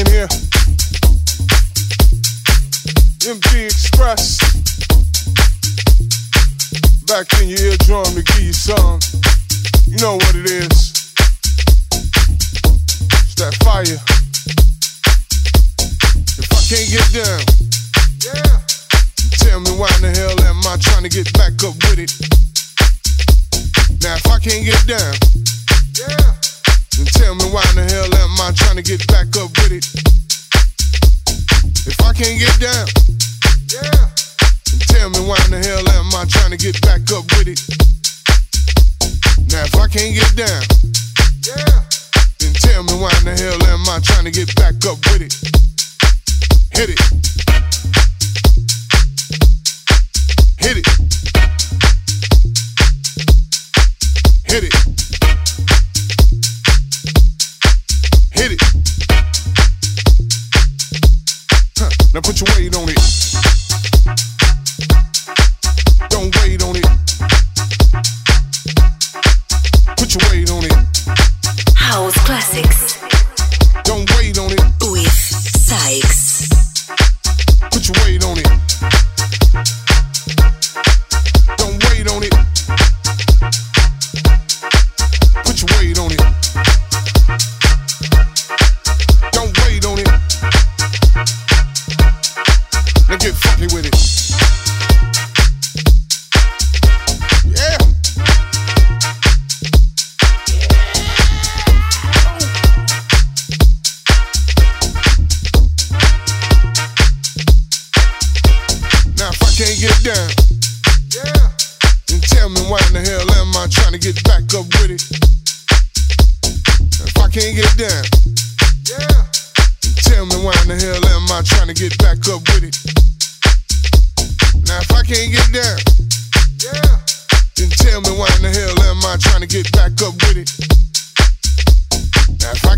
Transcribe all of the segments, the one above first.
In here. MP Express. Back in your eardrum to give you some. You know what it is. It's that fire. If I can't get down, yeah. Tell me why in the hell am I trying to get back up with it? Now if I can't get down, yeah. Tell me why in the hell am I trying to get back up with it? If I can't get down, yeah. Tell me why in the hell am I trying to get back up with it? Now if I can't get down, yeah. Then tell me why in the hell am I trying to get back up with it? Hit it. Hit it. Hit it. Put your weight on it. Don't wait on it. Put your weight on it. House Classics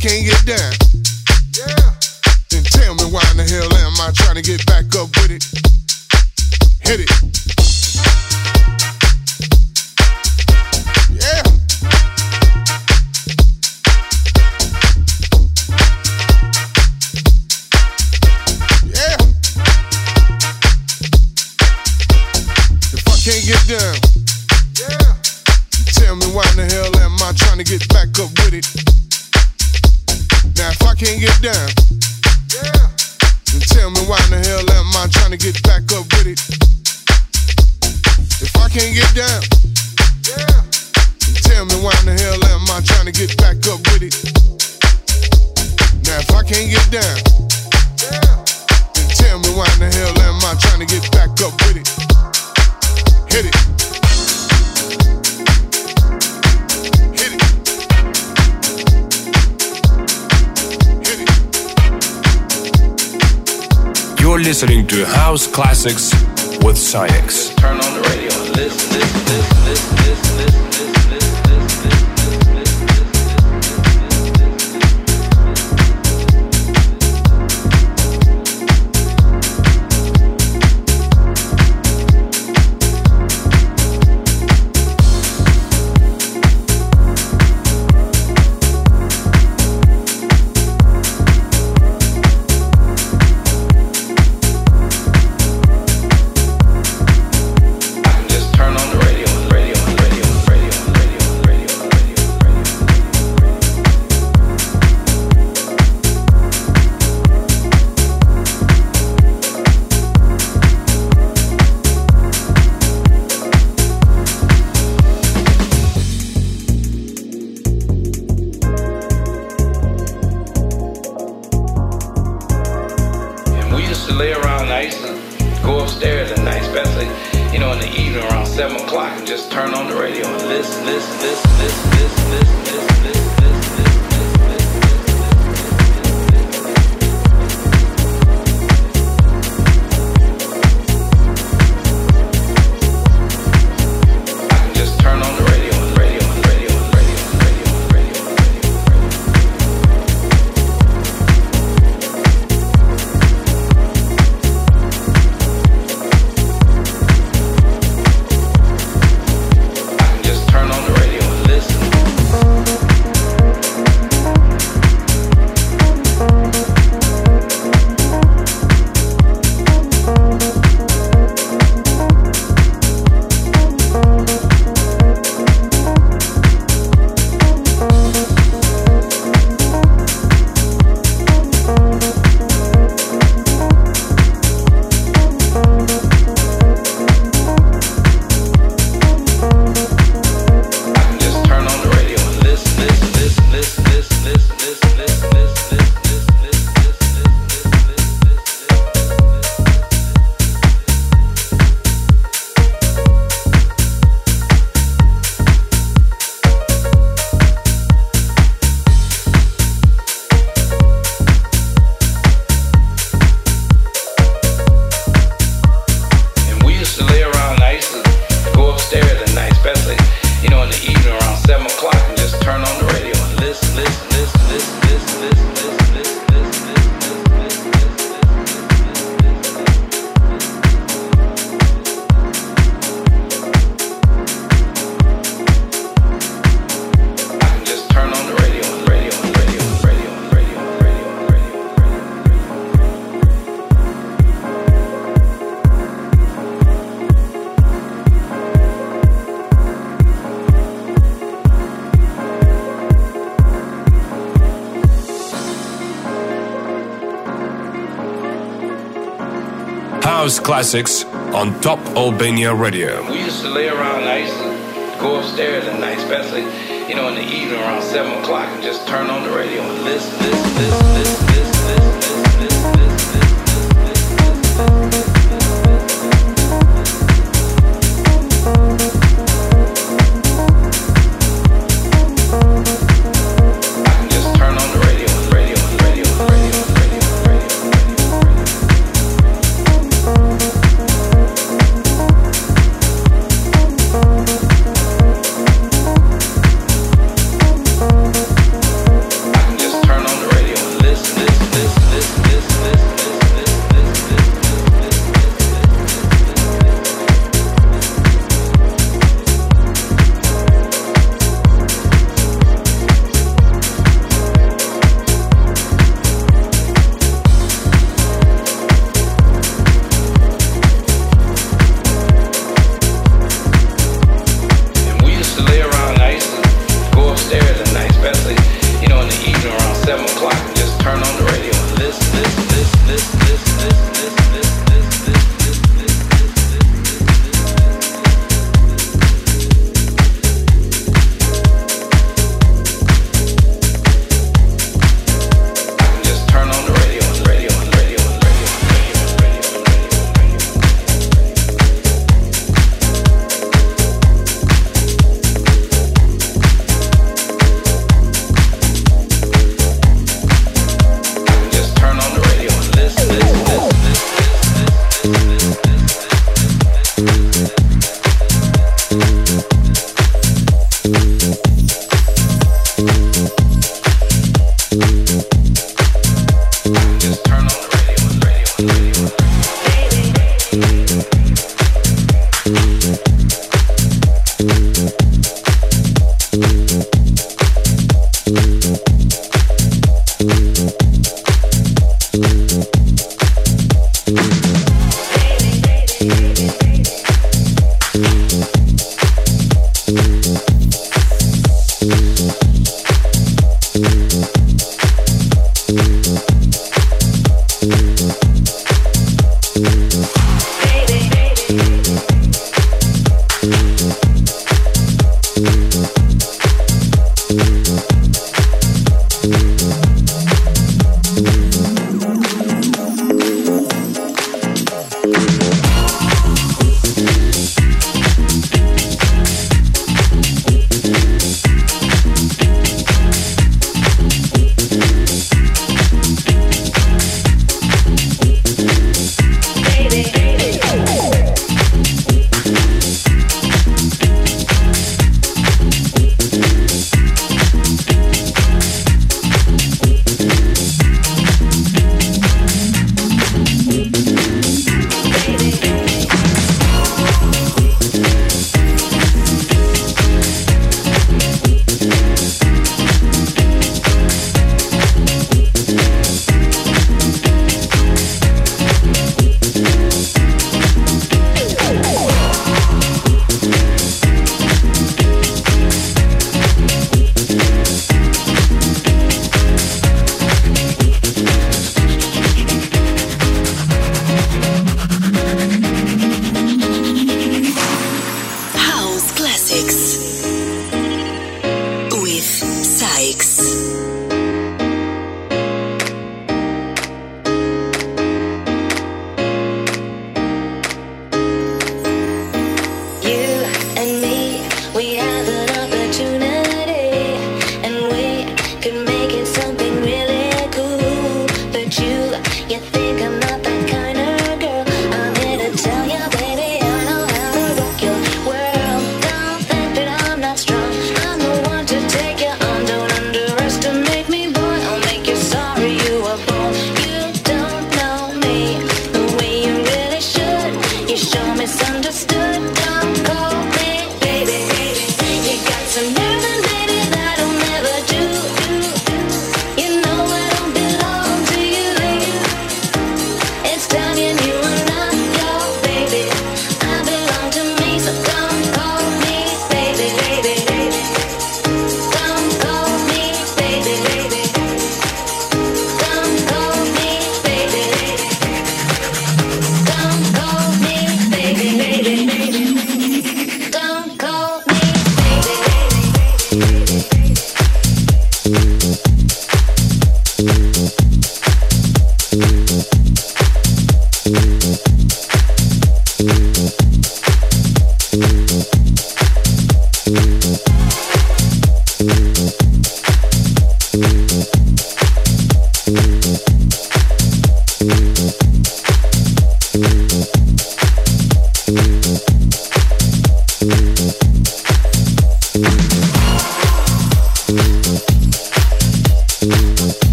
can't get down, yeah, then tell me why in the hell am I trying to get can't get down, yeah. Then tell me why in the hell am I trying to get back up with it? If I can't get down, yeah. Then tell me why in the hell am I trying to get back up with it? Now if I can't get down, listening to House Classics with SAIX. Turn on the radio. Listen, listen, listen, Classics on Top Albania Radio. We used to lay around nights and go upstairs at night, especially, you know, in the evening around 7 o'clock and just turn on the radio and listen, listen, listen, listen,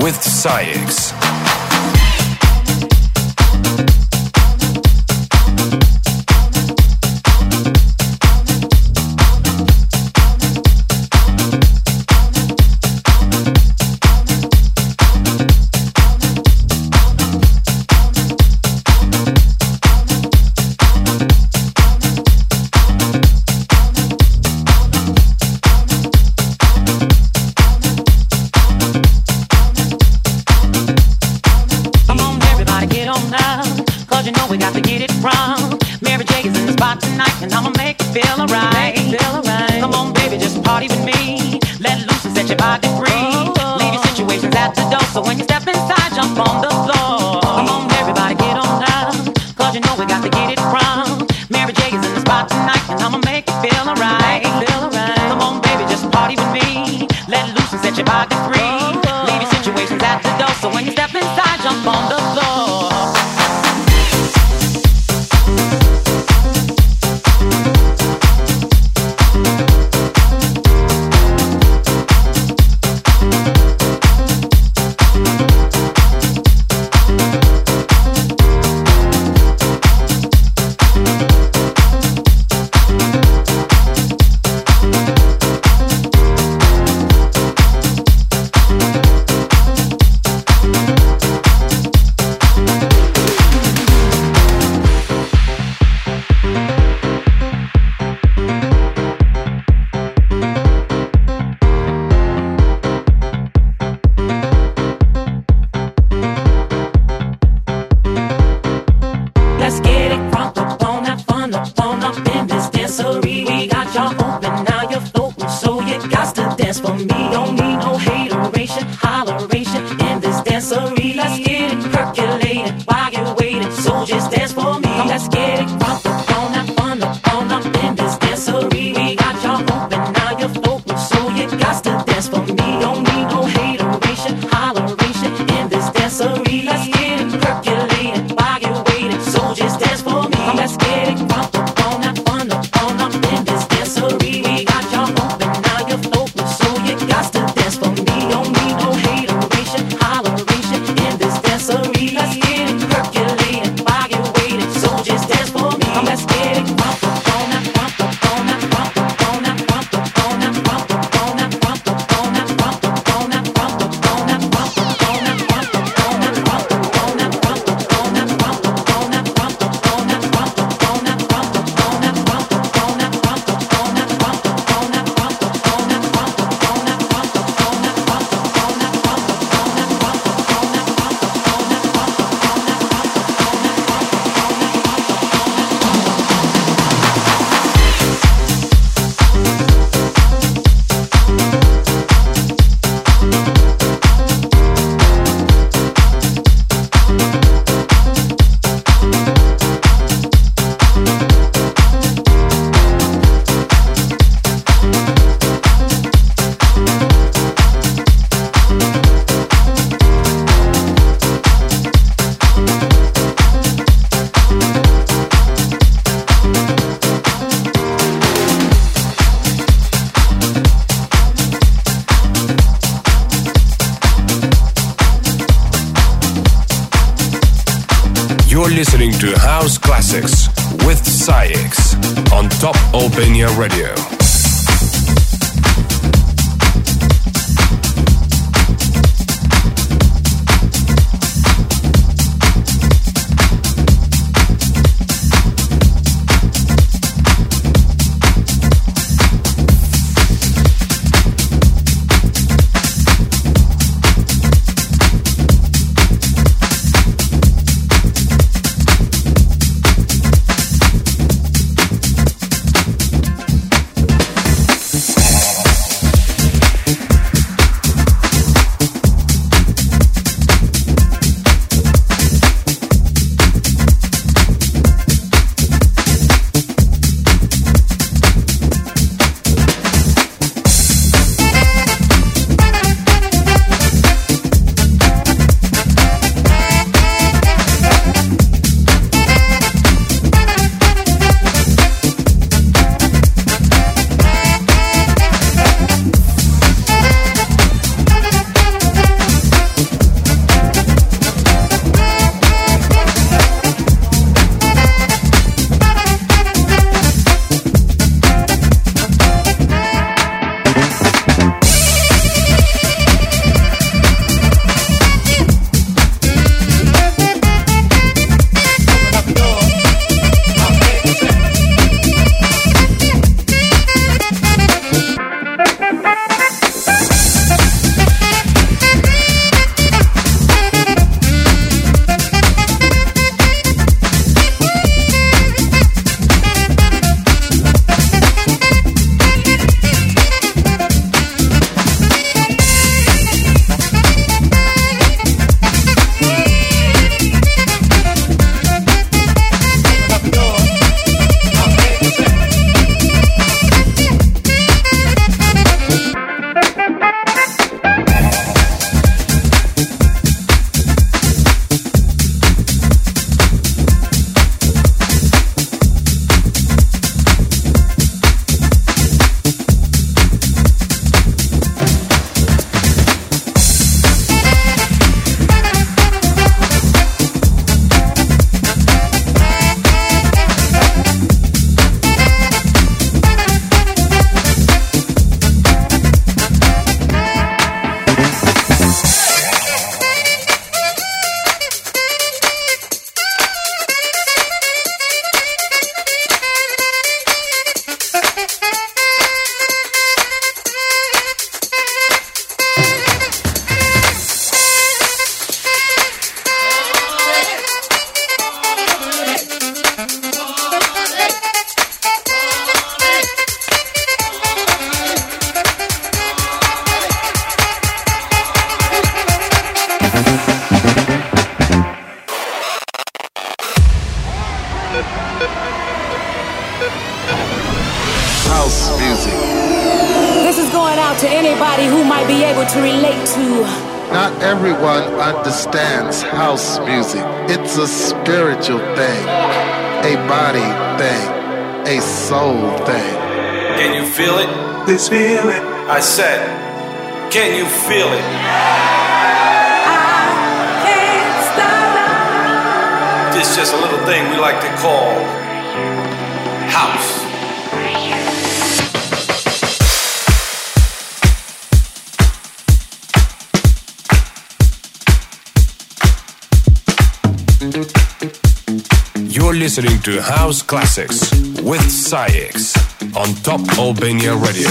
with SAIX. Albania Radio. Soul thing. Can you feel it? This feeling. I said, can you feel it? I can't This is just a little thing we like to call house. You're listening to House Classics with SAIX on Top Albania Radio.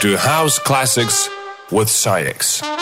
To House Classics with SAIX.